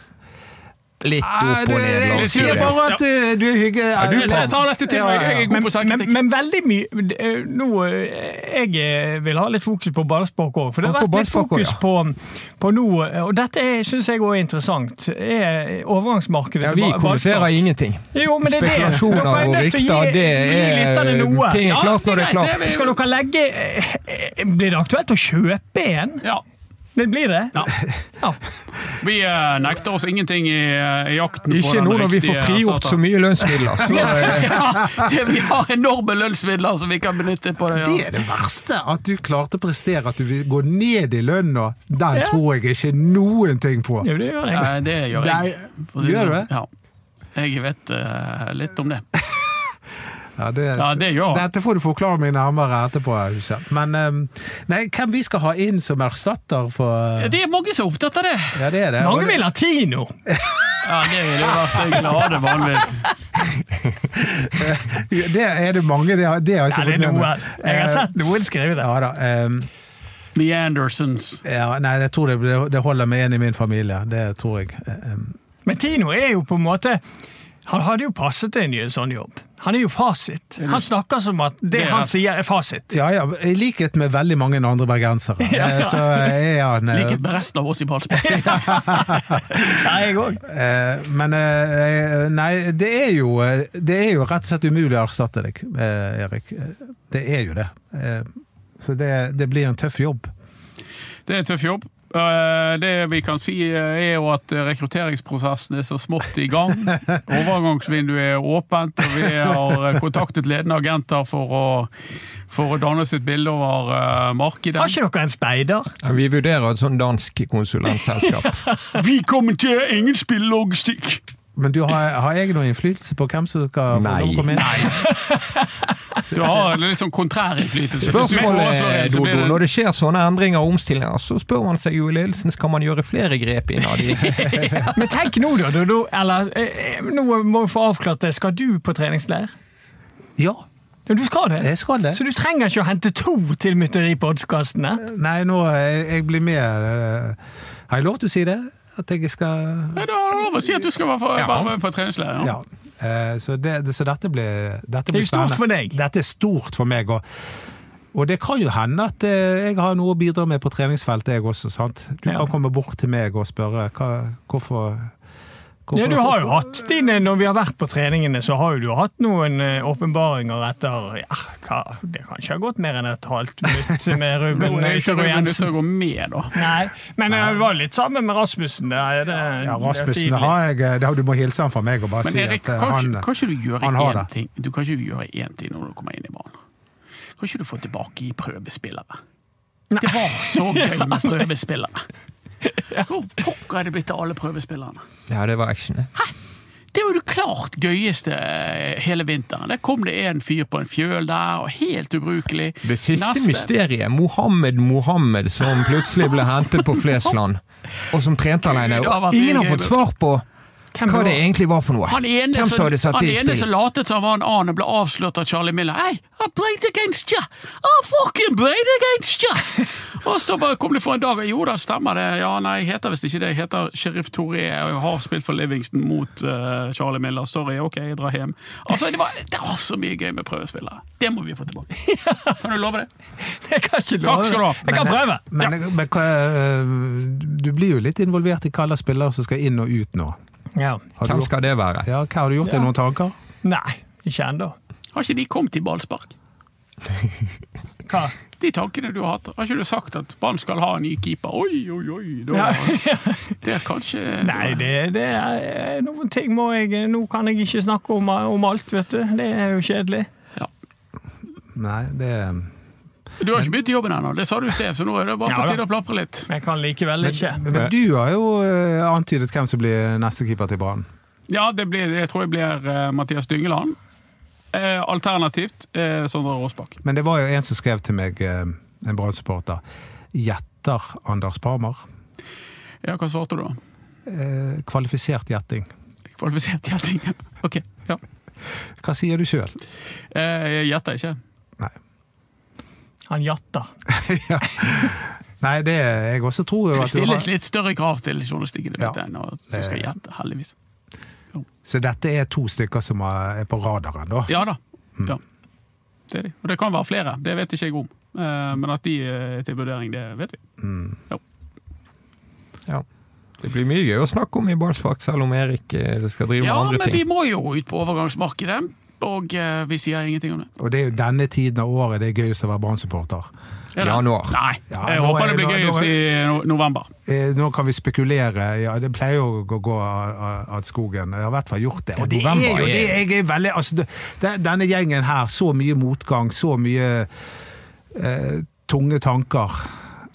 B: Litt
E: Ah,
B: opp og ned.
E: jeg sier bare at du, du er hyggelig.
B: du
D: Jeg, tar dette til meg. Jeg er god
C: Men,
D: på
C: men,
D: selvkritikk.
C: men veldig mye eh, Nå eh, Jeg eh, vil ha litt fokus på ballspark òg, for det har vært litt fokus på, på nå eh, Og dette syns jeg òg er interessant. Er overgangsmarkedet
B: Ja,
C: til
B: vi
C: ba-
B: kommuniserer
C: ballspark.
B: ingenting.
C: Jo, men det er det.
B: Spekulasjoner
C: er
B: og rykter, det er ting er klart når det er klart.
C: Skal dere legge eh, eh, Blir det aktuelt å kjøpe en?
D: Ja.
C: Det blir det? Ja.
D: Vi eh, nekter oss ingenting i, eh, i jakten på
B: Ikke
D: den
B: nå når vi får frigjort så mye lønnsmidler. Så, eh,
D: ja, det, Vi har enorme lønnsmidler som vi kan benytte på det.
E: Det er det verste, at du klarte å prestere at du vil gå ned i lønna. Den
C: Ja.
E: tror jeg ikke noen ting på.
C: Jo, det gjør jeg.
D: Nei, det gjør jeg.
E: Nei, gjør du
D: sånn.
E: det?
D: Ja. Jeg vet uh, litt om det.
E: Ja, det,
D: Ja, det gjør.
E: Dette får du forklare meg nærmere etterpå, Huset. Men eh, nei, hvem vi skal ha inn som erstatter for
D: Det er mange som er opptatt av det.
E: Ja, det er det.
C: Mange vil ha Tino!
D: Ja, Det ville vært det glade vanlig.
E: Det er det mange, det har, det har jeg
C: Ja,
E: ikke
C: det er
E: fått med meg.
C: Jeg har
E: Eh,
C: sett noen skrive det.
E: Ja da. um,
D: The Andersons.
E: ja, nei, jeg tror det, det holder med en i min familie. Det tror jeg. Um.
C: Men Tino er jo på en måte Han hadde jo passet inn i en sånn jobb. Han er jo fasit. Han snakker som at det,
D: Det
C: han sier, er fasit.
E: ja, ja, I likhet med veldig mange andre bergensere.
C: Ja, ja.
E: eh, Så er han eh,
D: Likhet med resten av oss i Palsberg.
C: Ja, jeg òg.
E: Eh, men nei, det er, jo, det er jo rett og slett umulig å erstatte deg, Erik. Det er jo det. Så det, det blir en tøff jobb.
D: Det er en tøff jobb. Eh, Det vi kan si eh, er jo at rekrutteringsprosessen er så smått i gang. Overgangsvinduet er åpent, og vi har eh, kontaktet ledende agenter for å, for å danne oss et bilde over eh, markedet.
C: Har ikke dere en speider?
B: ja, vi vurderer et sånn dansk konsulentselskap.
D: Vi kommenterer ingen spillelogistikk!
E: Men du, har, har jeg noen innflytelse på hvem som skal få
B: Nei.
E: lov å komme inn? Nei.
D: Du har litt sånn kontrær innflytelse.
B: Spørsmålet,
D: en,
B: Dodo,
D: det-
B: når det skjer sånne endringer og omstillinger, så spør man seg jo i ledelsen skal man gjøre flere grep innad i
C: Men tenk nå, da. da eller, eh, eh, nå må vi få avklart det. Skal du på treningsleir?
E: Ja,
C: Ja, du skal det.
E: jeg skal det.
C: Så du trenger ikke å hente to til mytteripodkastene?
E: Nei, nå jeg, jeg blir med. eh, Har jeg lov til å si det? At jeg skal
D: Nei, Du har lov å si at du skal være, for, være med på treningsleir. Ja.
E: Ja. Eh, Så, det, det, så dette blir, dette
C: Det er stort
E: spennende.
C: for deg.
E: Dette er stort for meg. Og, og det kan jo hende at eh, jeg har noe å bidra med på treningsfeltet, jeg også. sant? Du
C: Ja.
E: kan komme bort til meg og spørre hva, hvorfor, hvorfor
C: Ja, du har jo hatt dine, Når vi har vært på treningene, så har jo du hatt noen eh, åpenbaringer etter ja, hva, Det kan ikke ha gått mer enn et halvt minutt med
D: Nå
C: Ruben
D: er ikke
C: Yttergård
D: Ruben
C: Jensen.
D: å gå med, da.
C: Nei, men jeg var litt sammen med Rasmussen. Det er det,
E: Ja, Rasmussen
C: det
E: har jeg det Du må hilse han fra meg og bare
D: Men
E: si
D: Erik,
E: at eh,
D: kan,
E: han
D: kan ikke du gjøre
E: han har det.
D: ting Du kan ikke gjøre én ting når du kommer inn i banen? Kan ikke du få tilbake i prøvespillere? Det var så gøy med prøvespillere! Hvor pokker er det blitt av alle prøvespillerne?
B: Ja, det var action. det.
D: Det var det klart gøyeste eh, hele vinteren. Der kom det en fyr på en fjøl der, og helt ubrukelig.
B: Det siste
D: Neste-
B: mysteriet, Mohammed Mohammed, som plutselig ble hentet på Flesland, og som trente alene. Og ingen har fått svar på hva det egentlig var for noe.
D: Han ene
B: som
D: latet som han var en annen, ble avslørt av Charlie Miller. Hey, I played against you! I fucking played against you! Og så bare kom det for en dag, og jo da, stemmer det. Ja, nei, jeg heter visst ikke det. Jeg heter Sheriff Toré, og jeg har spilt for Livingston mot uh, Charlie Miller. Sorry, ok, jeg drar hjem. Altså, det var, det var så mye gøy med prøvespillere. Det må vi få tilbake. Kan du love det?
C: Jeg kan ikke
D: Takk
C: love
D: skal du ha.
C: det. Jeg kan prøve.
E: Men, men men, eh, du blir jo litt involvert i hva slags spillere som skal inn og ut nå.
C: Ja.
B: Hvem
E: gjort,
B: skal det være?
E: ja, hva har du gjort deg
C: Ja.
E: noen tanker?
C: Nei, ikke ennå.
D: Har ikke de kommet i ballspark?
C: Hva?
D: De tankene du har hatt. Har ikke du sagt at Brann skal ha en ny keeper? Oi, oi, oi. Da,
C: Ja.
D: Det er kanskje
C: Nei, det, det er noen ting må jeg Nå kan jeg ikke snakke om, om alt, vet du. Det er jo kjedelig. Ja.
E: Nei, det
D: Du har ikke begynt i jobben ennå, det sa du i sted, så nå er det bare på tide å plapre litt.
C: Jeg kan likevel ikke.
E: Men, men du har jo eh, antydet hvem som blir neste keeper til Brann.
D: Ja, det blir, jeg tror jeg blir eh, Mathias Dyngeland. Eh, alternativt eh, Sondre Råsbakk.
E: Men det var jo en som skrev til meg, eh, en Brann-supporter. Gjetter Anders Parmar.
D: Ja, hva svarte du da?
E: Eh, kvalifisert gjetting.
D: Kvalifisert gjetting? Ok, ja.
E: Hva sier du sjøl?
D: Eh, jeg gjetter ikke.
E: Nei.
C: Han jatter.
E: Nei, det jeg også tror jo
D: Det
E: at du
D: stilles litt større krav til journalistikken
E: Ja.
D: ja. enn å skal gjette, heldigvis.
E: Så dette er to stykker som er på radaren, da?
D: Ja da.
E: Mm.
D: Ja. Det er de. Og det kan være flere, det vet ikke jeg om. Eh, Men at de er til vurdering, det vet vi.
B: Ja. Det blir mye gøy å snakke om i ballspark, selv om Erik eh, skal drive
D: Ja,
B: med andre ting.
D: Ja, men vi må jo ut på overgangsmarkedet, og eh, vi sier ingenting om det.
E: Og det er jo denne tiden av året det er gøyest å være Brann-supporter.
D: Er det?
B: Januar.
D: Nei,
E: Ja,
D: jeg
E: nå
D: håper
E: er-
D: det blir
E: nå-
D: gøyest i no- november.
E: Eh, nå kan vi spekulere. Ja, det pleier jo å gå- av skogen. Jeg har i hvert fall gjort det. Og det
B: November
E: er jo det jeg er veldig altså, det, Denne gjengen her, så mye motgang, så mye eh, tunge tanker.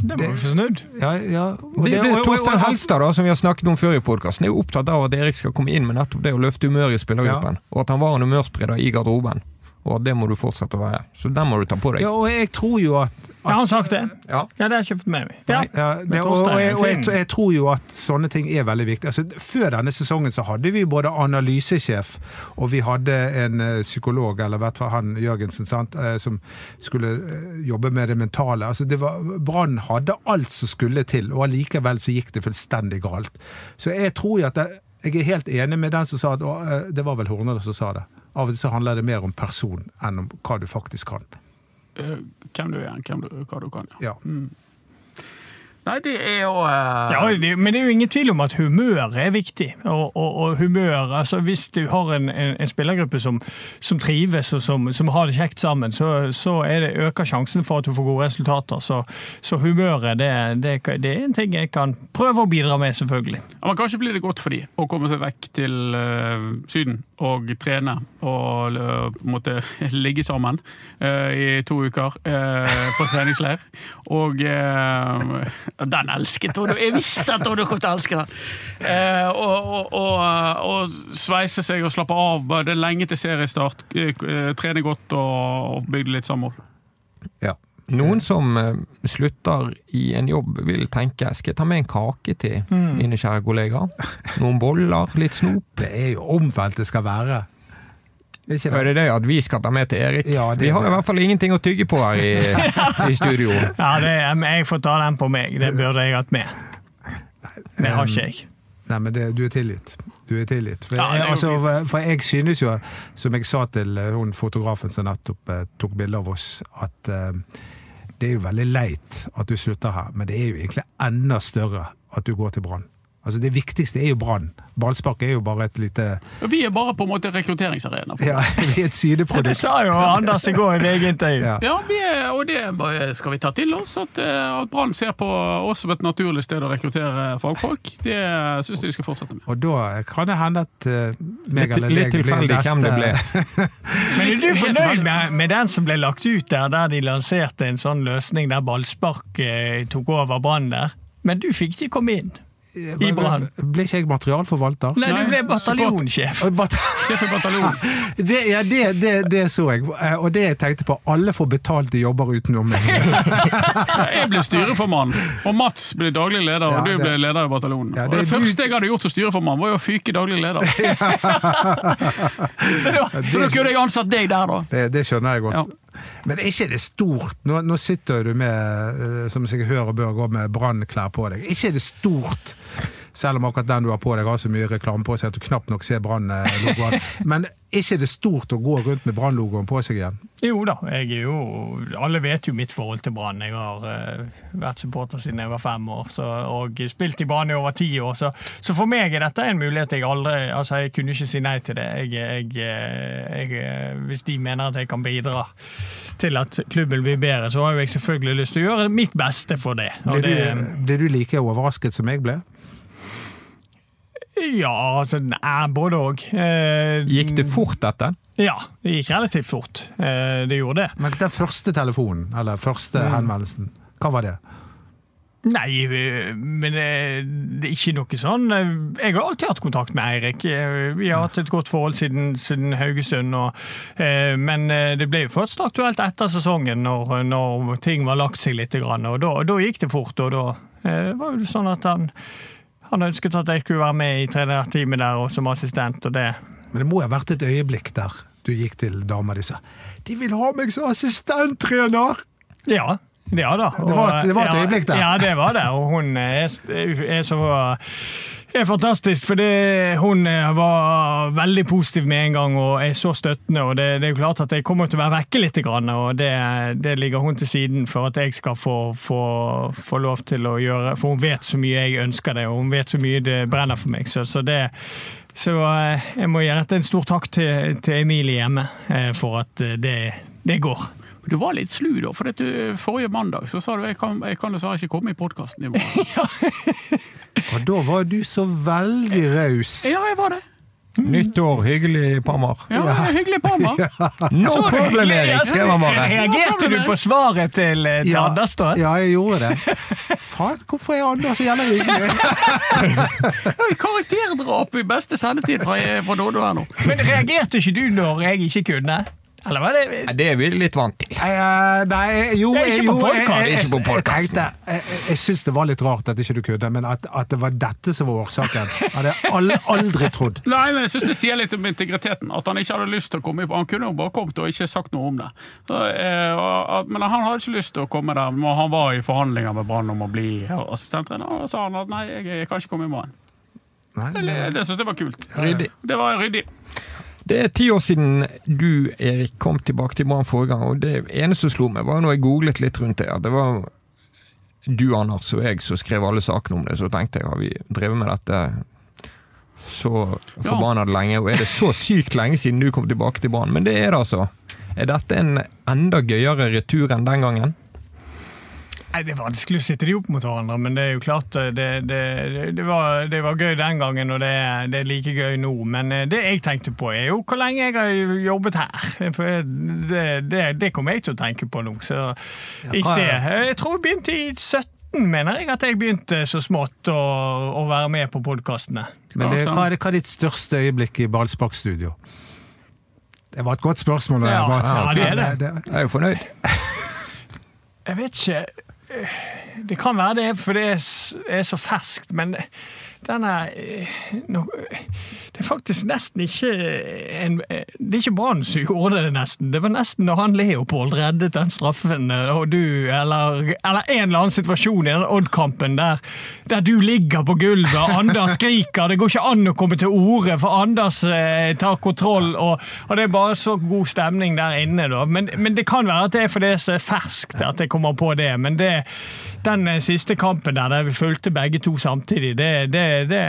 C: Det må vi få snudd.
E: Ja, ja. og
B: Det, det,
E: og-
B: Torstein Helstad, da, som vi har snakket om før i podkasten, er jo opptatt av at Erik skal komme inn med nettopp det å løfte humøret i spillergruppen. Og at han var en humørspreder i garderoben. Og at det må du fortsette å være. Så den må du ta på deg.
E: Ja, og jeg tror jo at
C: Har han sagt det?
B: Ja.
C: Ja, det har jeg ikke fått med meg. Ja.
E: Ja, det, og, og, jeg, og jeg, jeg tror jo at sånne ting er veldig viktig. Altså, før denne sesongen så hadde vi både analysesjef og vi hadde en eh, psykolog, eller i hvert fall han Jørgensen, sant, eh, som skulle eh, jobbe med det mentale. Altså, det var, Brann hadde alt som skulle til, og allikevel så gikk det fullstendig galt. Så jeg tror jo at det, jeg er helt enig med den som sa at Det var vel Hornedal som sa det. Av og til så handler det mer om person enn om hva du faktisk kan.
D: Eh, Hvem du er, hvem du, hva du kan. Ja.
E: Ja.
D: Nei, det er jo uh...
C: Ja, det, men det er jo ingen tvil om at humør er viktig. Og, og, og humør, altså Hvis du har en, en, en spillergruppe som, som trives og som, som har det kjekt sammen, så, så det, øker sjansen for at du får gode resultater. Så, så humøret det, det, det er en ting jeg kan prøve å bidra med, selvfølgelig.
D: Ja, men Kanskje blir det godt for de å komme seg vekk til uh, Syden og trene og uh, måtte ligge sammen eh, i to uker eh, på treningsleir. Og, Den elsket Odo! Jeg visste at Odo kom til å elske den! Eh, og, og, og, og, sveise seg og slappe av. Det er lenge til seriestart. Eh, trene godt og, og bygge litt samhold.
E: Ja.
B: Noen som eh, slutter i en jobb, vil tenke skal jeg ta med en kake til mine kjære kollegaer? Noen boller, litt snop?
E: Det er jo omvendt det skal være. Ikke
B: Er
E: det?
B: at vi skal ta med til Erik?
E: Ja, det-
B: vi har i hvert fall ingenting å tygge på her i, i studio.
C: Ja, det, jeg får ta den på meg. Det burde jeg hatt med. Det har ikke jeg.
E: Nei, men det, du er tilgitt. Du er tilgitt. For,
D: Ja, er
E: jeg, altså, for- for jeg synes jo, som jeg sa til eh, hun fotografen som nettopp eh, tok bilde av oss, at eh, det er jo veldig leit at du slutter her, men det er jo egentlig enda større at du går til Brann. Altså Det viktigste er jo Brann. Ballspark er jo bare et lite
D: Vi er bare på en måte rekrutteringsarena.
E: Ja, vi er et sideprodukt.
C: Det sa jo Anders i går i VG-intervju.
E: Ja.
D: Ja, vi er, og det skal vi ta til oss. At, eh, at Brann ser på oss som et naturlig sted å rekruttere fagfolk. Det syns jeg de skal fortsette med.
E: Og da kan det hende at eh, meg eller deg blir
B: tilfeldig hvem det ble.
C: Men er du fornøyd med, med den som ble lagt ut der, der de lanserte en sånn løsning der ballspark eh, tok over Brann der? Men du fikk ikke komme inn. I Brann.
E: Ble ikke jeg materialforvalter?
C: Nei, du ble
D: bataljonsjef
C: bataljonssjef.
E: Bat-
D: Sjef i bataljon.
E: Det, ja, det, det, det så jeg. Eh, Og det jeg tenkte på, alle får betalte jobber utenom meg.
D: Jeg ble styreformann, og Mats ble daglig leder, og
E: Ja,
D: du ble leder i bataljonen.
E: Ja,
D: og
E: det
D: første jeg hadde gjort som styreformann, var jo å fyke daglig leder.
C: Så
D: Så da kunne jeg ansatt deg der, da.
E: Det, det skjønner jeg godt. Men er ikke det stort Nå, nå sitter du med, eh, som jeg hører og bør gå med brannklær på deg. Er ikke det stort, selv om akkurat den du har på deg har så mye reklame på seg at du knapt nok ser brannlogoen, Men er ikke det stort å gå rundt med Brann-logoen på seg igjen?
C: Jo da, jeg er jo Alle vet jo mitt forhold til Brann. Jeg har uh, vært supporter siden jeg var fem år så, og spilt i Brann i over ti år. Så, så for meg er dette en mulighet jeg aldri Altså, jeg kunne ikke si nei til det. Jeg, jeg, eh, jeg, eh, hvis de mener at jeg kan bidra til at klubben blir bedre, så har jeg selvfølgelig lyst til å gjøre mitt beste for det. Og
E: Ble
C: det
E: du, ble du like overrasket som jeg ble?
C: ja, altså nei, både òg. Eh,
B: Gikk det fort, dette?
C: Ja, det gikk relativt fort. Eh, det gjorde det.
E: Men den første telefonen, eller første henvendelsen, hva var det?
C: Nei, men eh, det er ikke noe sånn eh, Jeg har alltid hatt kontakt med Eirik. Vi har hatt et godt forhold siden, siden Haugesund. Og, eh, men det ble jo først aktuelt etter sesongen, når, når ting var lagt seg litt. Og da, da gikk det fort. Og da eh, var det sånn at han, han ønsket at jeg skulle være med i trenerteamet der og som assistent. og det
E: Men det må ha vært et øyeblikk der du gikk til dama di og sa 'De vil ha meg som assistenttrener'!
C: Ja, ja da.
E: Det var et- det var et øyeblikk der.
C: Ja, det var det. Og hun er, er så er fantastisk, for det, hun var veldig positiv med en gang og er så støttende. og Det, det er jo klart at jeg kommer til å være vekke litt, og det, det ligger hun til siden for at jeg skal få, få, få lov til å gjøre. For hun vet så mye jeg ønsker det, og hun vet så mye det brenner for meg. Så, så det så eh, jeg må gi rette en stor takk til, til Emilie hjemme eh, for at eh, det, det går.
D: Du var litt slu, da. For at du, forrige mandag så sa du jeg kan, jeg kan dessverre ikke komme i podkasten i morgen.
E: Og da var du så veldig raus.
D: Ja, jeg var det.
B: Nytt år, hyggelig, Parmar.
D: Ja, Hyggelig på meg.
B: No
C: Så
B: problem, Erik,
C: skriver
B: skrev han bare.
C: Reagerte du på svaret til, eh, til
E: Ja,
C: Anders da?
E: ja, jeg gjorde det. Faen, hvorfor er Anders så jævla hyggelig?
D: Karakterdrap i beste sendetid fra, fra Dodo her nå.
C: Men reagerte ikke du når jeg ikke kunne? Eller var det
B: Nei, Det er vi litt vant til.
E: Eh, nei, jo,
C: Det er ikke
E: jo,
C: på podcast.
E: jeg- jeg-
B: Ikke på
E: Jeg
B: podcasten.
E: tenkte, jeg, jeg, jeg syns det var litt rart at ikke du kunne, men at, at det var dette som var årsaken, hadde jeg al aldri trodd.
D: Nei, men jeg synes det sier litt om integriteten. At han ikke hadde lyst til å komme. Han kunne jo bare kommet og ikke sagt noe om det. Så, eh, og, at- men han hadde ikke lyst til å komme der. Men Han var i forhandlinger med Brann om å bli assistenttrener, og da sa han at nei, jeg, jeg kan ikke komme i morgen.
E: Nei,
D: Det,
E: det,
D: det syns jeg var kult.
B: Ryddig.
D: Det var ryddig.
B: Det er ti år siden du, Erik, kom tilbake til Brann forrige gang, og det eneste som slo meg, var når jeg googlet litt rundt det. Det var du, Anders, og jeg som skrev alle sakene om det, så tenkte jeg har vi drevet med dette så forbanna lenge, og er det så sykt lenge siden du kom tilbake til Brann? Men det er det altså. Er dette en enda gøyere retur enn den gangen?
C: Nei, Det er vanskelig å sitte de opp mot hverandre, men det er jo klart eh, det, det, det, var, det var gøy den gangen, og det, er- det er like gøy nå. Men eh, det jeg tenkte på, er jo hvor lenge jeg har jobbet her. For det, det, det kommer jeg til å tenke på nå. Så i sted Jeg tror jeg begynte i 17 mener jeg at jeg begynte så smått å, å være med på podkastene.
E: Men det, hva, er det, hva er ditt største øyeblikk i Ballspark-studio? Det var et godt spørsmål.
C: Ja, ja, det er det.
B: Jeg er jo fornøyd.
C: Jeg vet ikke Det kan være det for det er så ferskt, men den er eh, no, Det er faktisk nesten ikke en, Det er ikke Brann som gjorde det, nesten. Det var nesten når han Leopold reddet den straffen, eh, og du Eller, eller en eller annen situasjon i den Odd-kampen der, der du ligger på gulvet, Anders skriker. Det går ikke an å komme til orde, for Anders eh, tar kontroll, og, og det er bare så god stemning der inne, da. Men, men det kan være at det er fordi det er så ferskt at jeg kommer på det. Men det, den eh, siste kampen der, der vi fulgte begge to samtidig, det, det, det,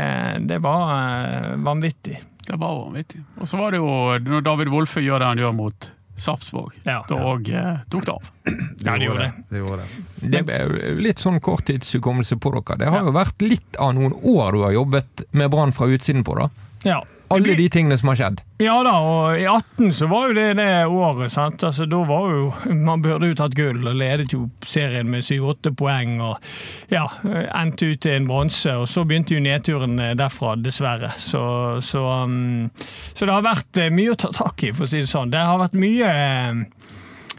C: det var eh, vanvittig.
D: Det var vanvittig. Og så var det jo når David Wolfe gjør det han gjør mot Sarpsvåg,
C: Ja.
D: Da òg eh, tok det av.
C: Ja, det gjorde det.
E: Det gjorde det.
B: Det er litt sånn korttidshukommelse på dere. Det har jo vært litt av noen år du har jobbet med Brann fra utsiden på, da.
C: Ja.
B: Alle de tingene som har skjedd.
C: Ja da, og i 18 så var jo det det året. sant? Altså, Da var jo Man burde jo tatt gull og ledet jo serien med 7-8 poeng og ja, endte ut til en bronse. Og så begynte jo nedturen eh, derfra, dessverre. Så, så, um, så det har vært eh, mye å ta tak i, for å si det sånn. Det har vært mye eh,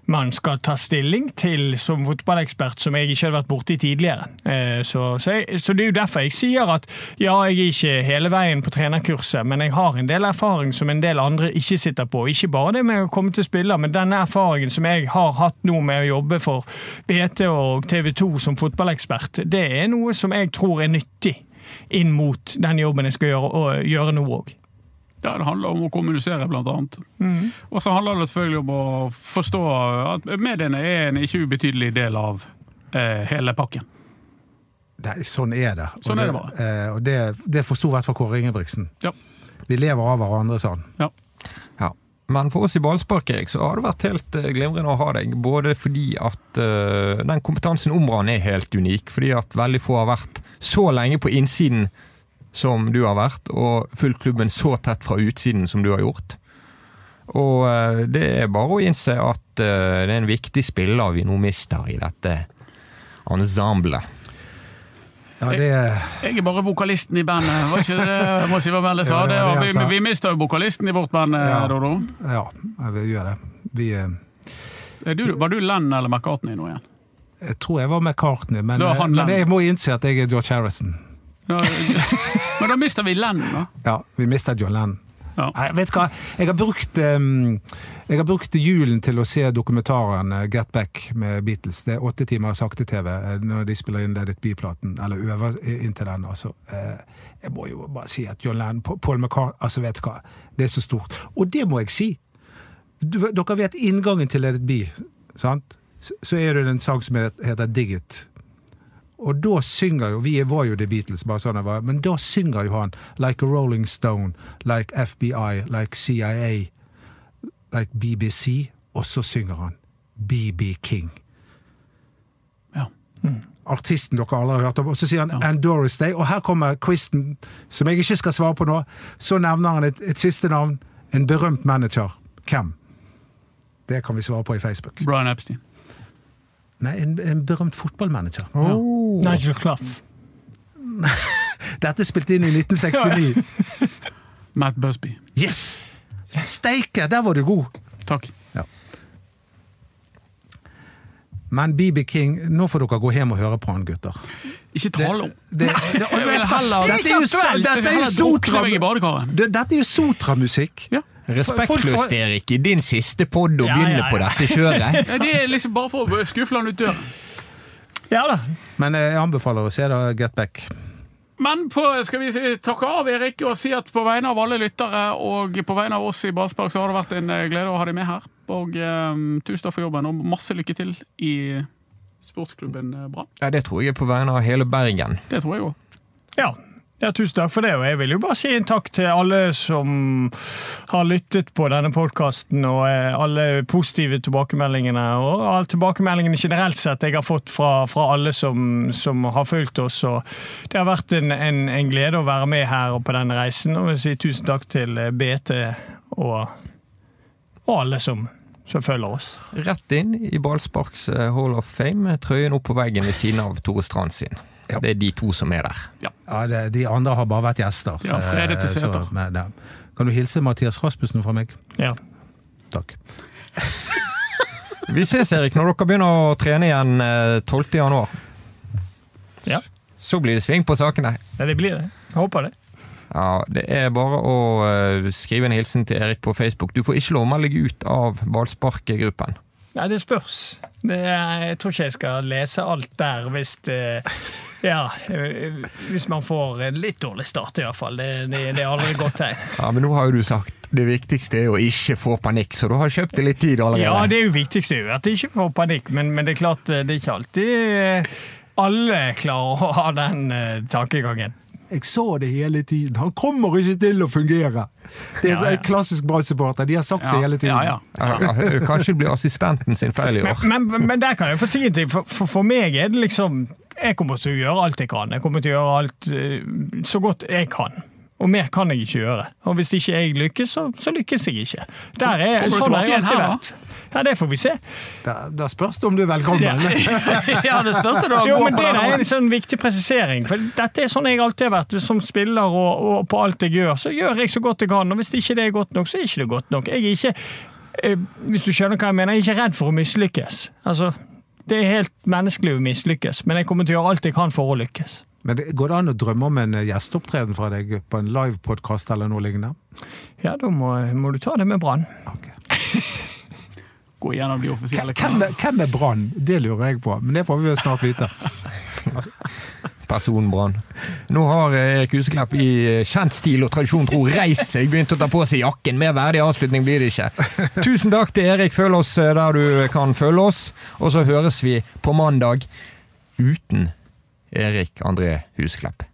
C: man skal ta stilling til som fotballekspert, som jeg ikke hadde vært borti tidligere. Eh, Så, så, jeg, så det er jo derfor jeg sier at ja, jeg er ikke hele veien på trenerkurset, men jeg har en del erfaring som en del andre ikke sitter på. Ikke bare det med å komme til spiller, men denne erfaringen som jeg har hatt nå med å jobbe for BT og TV 2 som fotballekspert, det er noe som jeg tror er nyttig inn mot den jobben jeg skal gjøre, gjøre nå òg.
D: Ja, det handler om å kommunisere, blant annet.
C: Mm.
D: Og så handler det selvfølgelig om å forstå at mediene er en ikke ubetydelig del av eh, hele pakken.
E: Nei, sånn er det. Og
D: Sånn er det bare.
E: eh, og det, det forsto i hvert fall Kåre Ingebrigtsen.
D: Ja.
E: Vi lever av hverandre, sa han.
D: Ja.
B: Ja. Men for oss i ballspark Erik, så har det vært helt eh, glimrende å ha deg. Både fordi at uh, den kompetansen om Brann er helt unik, fordi at veldig få har vært så lenge på innsiden som du har vært, og fulgt klubben så tett fra utsiden som du har gjort. Og eh, det er bare å innse at eh, det er en viktig spiller vi nå mister i dette ensemblet.
E: Ja, det
D: Jeg er bare vokalisten i bandet, var ikke det Må si hva Melle sa?
E: Det
D: Det, vi, vi mister jo vokalisten i vårt band, eh,
E: Ja.
D: Dodo.
E: Ja, vi gjør det. Vi,
D: Du, var du Lenn eller McCartney nå igjen?
E: jeg tror jeg var McCartney, men, men jeg må innse at jeg er George Harrison.
D: Da, men da mister vi Len, da.
E: Ja, vi mistet John Lennon.
D: Ja.
E: Jeg vet hva? Jeg har brukt Jeg har brukt julen til å se dokumentaren eh, Get Back med Beatles. Det er åtte timer sakte-TV eh, når de spiller inn Let It Be-platen, eller øver inntil den. Altså. Eh, Jeg må jo bare si at John Lennon, Paul McCartney Altså, vet hva? Det er så stort. Og det må jeg si! Du, dere vet inngangen til Let It Be, sant? Så, så er det en sang som heter Dig It. Og da synger jo Vi var jo The Beatles, bare sånn det var, men da synger jo han like a Rolling Stone, like FBI, like CIA, like BBC, og så synger han BB King.
D: Ja.
E: Artisten dere aldri har hørt om. Og så sier han And Doris Day, og her kommer quizen som jeg ikke skal svare på nå. Så nevner han et, et siste navn. En berømt manager. Hvem? Det kan vi svare på i Facebook.
D: Brian Epstein.
E: Nei, en, en berømt fotballmanager.
C: Nigel Clough.
E: Dette er spilt inn i 1969.
D: Matt Busby.
E: Yes! Steike, der var du god!
D: Takk.
E: Men BB King, nå får dere gå hjem og høre på han, gutter.
D: Ikke tale om.
E: Det, det, det,
D: Jeg vil heller-
E: dette er jo, dette er jo sotra, dette er jo sotramusikk.
D: Ja.
B: Respektløst, Erik, i din siste pod å
C: Ja,
B: begynne
C: ja, ja.
B: på dette kjøret.
D: Ja, Det er liksom bare for å skuffe han ut døren.
C: Ja da.
E: Men jeg anbefaler å se da Get Back.
D: Men på, skal vi si, takke av Erik og si at på vegne av alle lyttere og på vegne av oss i Ballspark så har det vært en eh, glede å ha deg med her. Og eh, tusen takk for jobben, og masse lykke til i sportsklubben eh, Brann.
B: Ja, det tror jeg er på vegne av hele Bergen.
D: Det tror jeg òg.
C: Ja. Ja, tusen takk for det. Og jeg vil jo bare si en takk til alle som har lyttet på denne podkasten, og eh, alle positive tilbakemeldingene, og alle tilbakemeldingene generelt sett jeg har fått fra, fra alle som, som har fulgt oss. Og det har vært en, en, en glede å være med her og på denne reisen, og jeg vil si tusen takk til eh, BT og, og alle som som følger oss.
B: Rett inn i Ballsparks eh, Hall of Fame, trøyen opp på veggen ved siden av Tore Strand sin.
E: Ja.
B: Det er de to som er der.
E: Ja, det, De andre har bare vært gjester.
D: Ja, fredag til seter.
E: Med, ja. Kan du hilse Mathias Rasmussen fra meg?
C: Ja.
E: Takk.
B: Vi ses, Erik, når dere begynner å trene igjen eh, 12. januar.
C: ja.
B: Så blir det sving på sakene.
C: Ja, det blir det. Jeg håper det.
B: Ja, Det er bare å eh, skrive en hilsen til Erik på Facebook. Du får ikke lov å melde deg ut av ballsparkgruppen.
C: Nei, det spørs. Det, jeg tror ikke jeg skal lese alt der hvis det, Ja, eh, hvis man får en litt dårlig start, iallfall. Det, det, det er aldri et godt tegn.
B: Ja, Men nå har jo du sagt det viktigste er å ikke få panikk, så du har kjøpt deg litt tid allerede.
C: Ja, det er jo viktigste jo, at de ikke får panikk, men, men det er klart eh, det er ikke alltid eh, alle klarer å ha den uh, tankegangen.
E: Jeg sa det hele tiden. Han kommer ikke til å fungere! Det er
C: Ja, ja.
E: en klassisk Brann-supporter. De har sagt det hele tiden.
D: Ja, ja.
B: Ja, ja, Kanskje det blir assistenten sin feil i år.
C: Men, men, men der kan jeg få si en ting. For, for, for meg er det liksom Jeg kommer til å gjøre alt jeg kan. Jeg kommer til å gjøre alt eh, så godt jeg kan. Og mer kan jeg ikke gjøre. Og hvis ikke jeg lykkes, så, så lykkes jeg ikke. Der er,
D: Kommer du
C: sånn har jeg alltid vært. Ja, det får vi se.
E: Da, da spørs det om du er velkommen.
C: Ja.
D: ja, det spørs det da.
C: Jo, men Det er en sånn viktig presisering. For Dette er sånn jeg alltid har vært som spiller, og, og på alt jeg gjør, så gjør jeg så godt jeg kan. Og hvis ikke det er godt nok, så er ikke det godt nok. Jeg er ikke, eh, hvis du skjønner hva jeg mener, jeg er ikke redd for å mislykkes. Altså, det er helt menneskelig å mislykkes, men jeg kommer til å gjøre alt jeg kan for å lykkes.
E: Men Går det an å drømme om en eh, gjesteopptreden fra deg på en livepodkast eller noe lignende?
C: Ja, da må, må du ta det med Brann.
D: Gå gjennom de offisielle kanalene.
E: hvem er Brann? Det lurer jeg på, men det får vi snart vite.
B: Personbrann. Nå har eh, Erik Huseklepp i eh, kjent stil og tradisjon tro reist seg, begynt å ta på seg jakken. Mer verdig avslutning blir det ikke. Tusen takk til Erik. Følg oss eh, der du kan følge oss. Og så høres vi på mandag uten Erik André Huseklepp.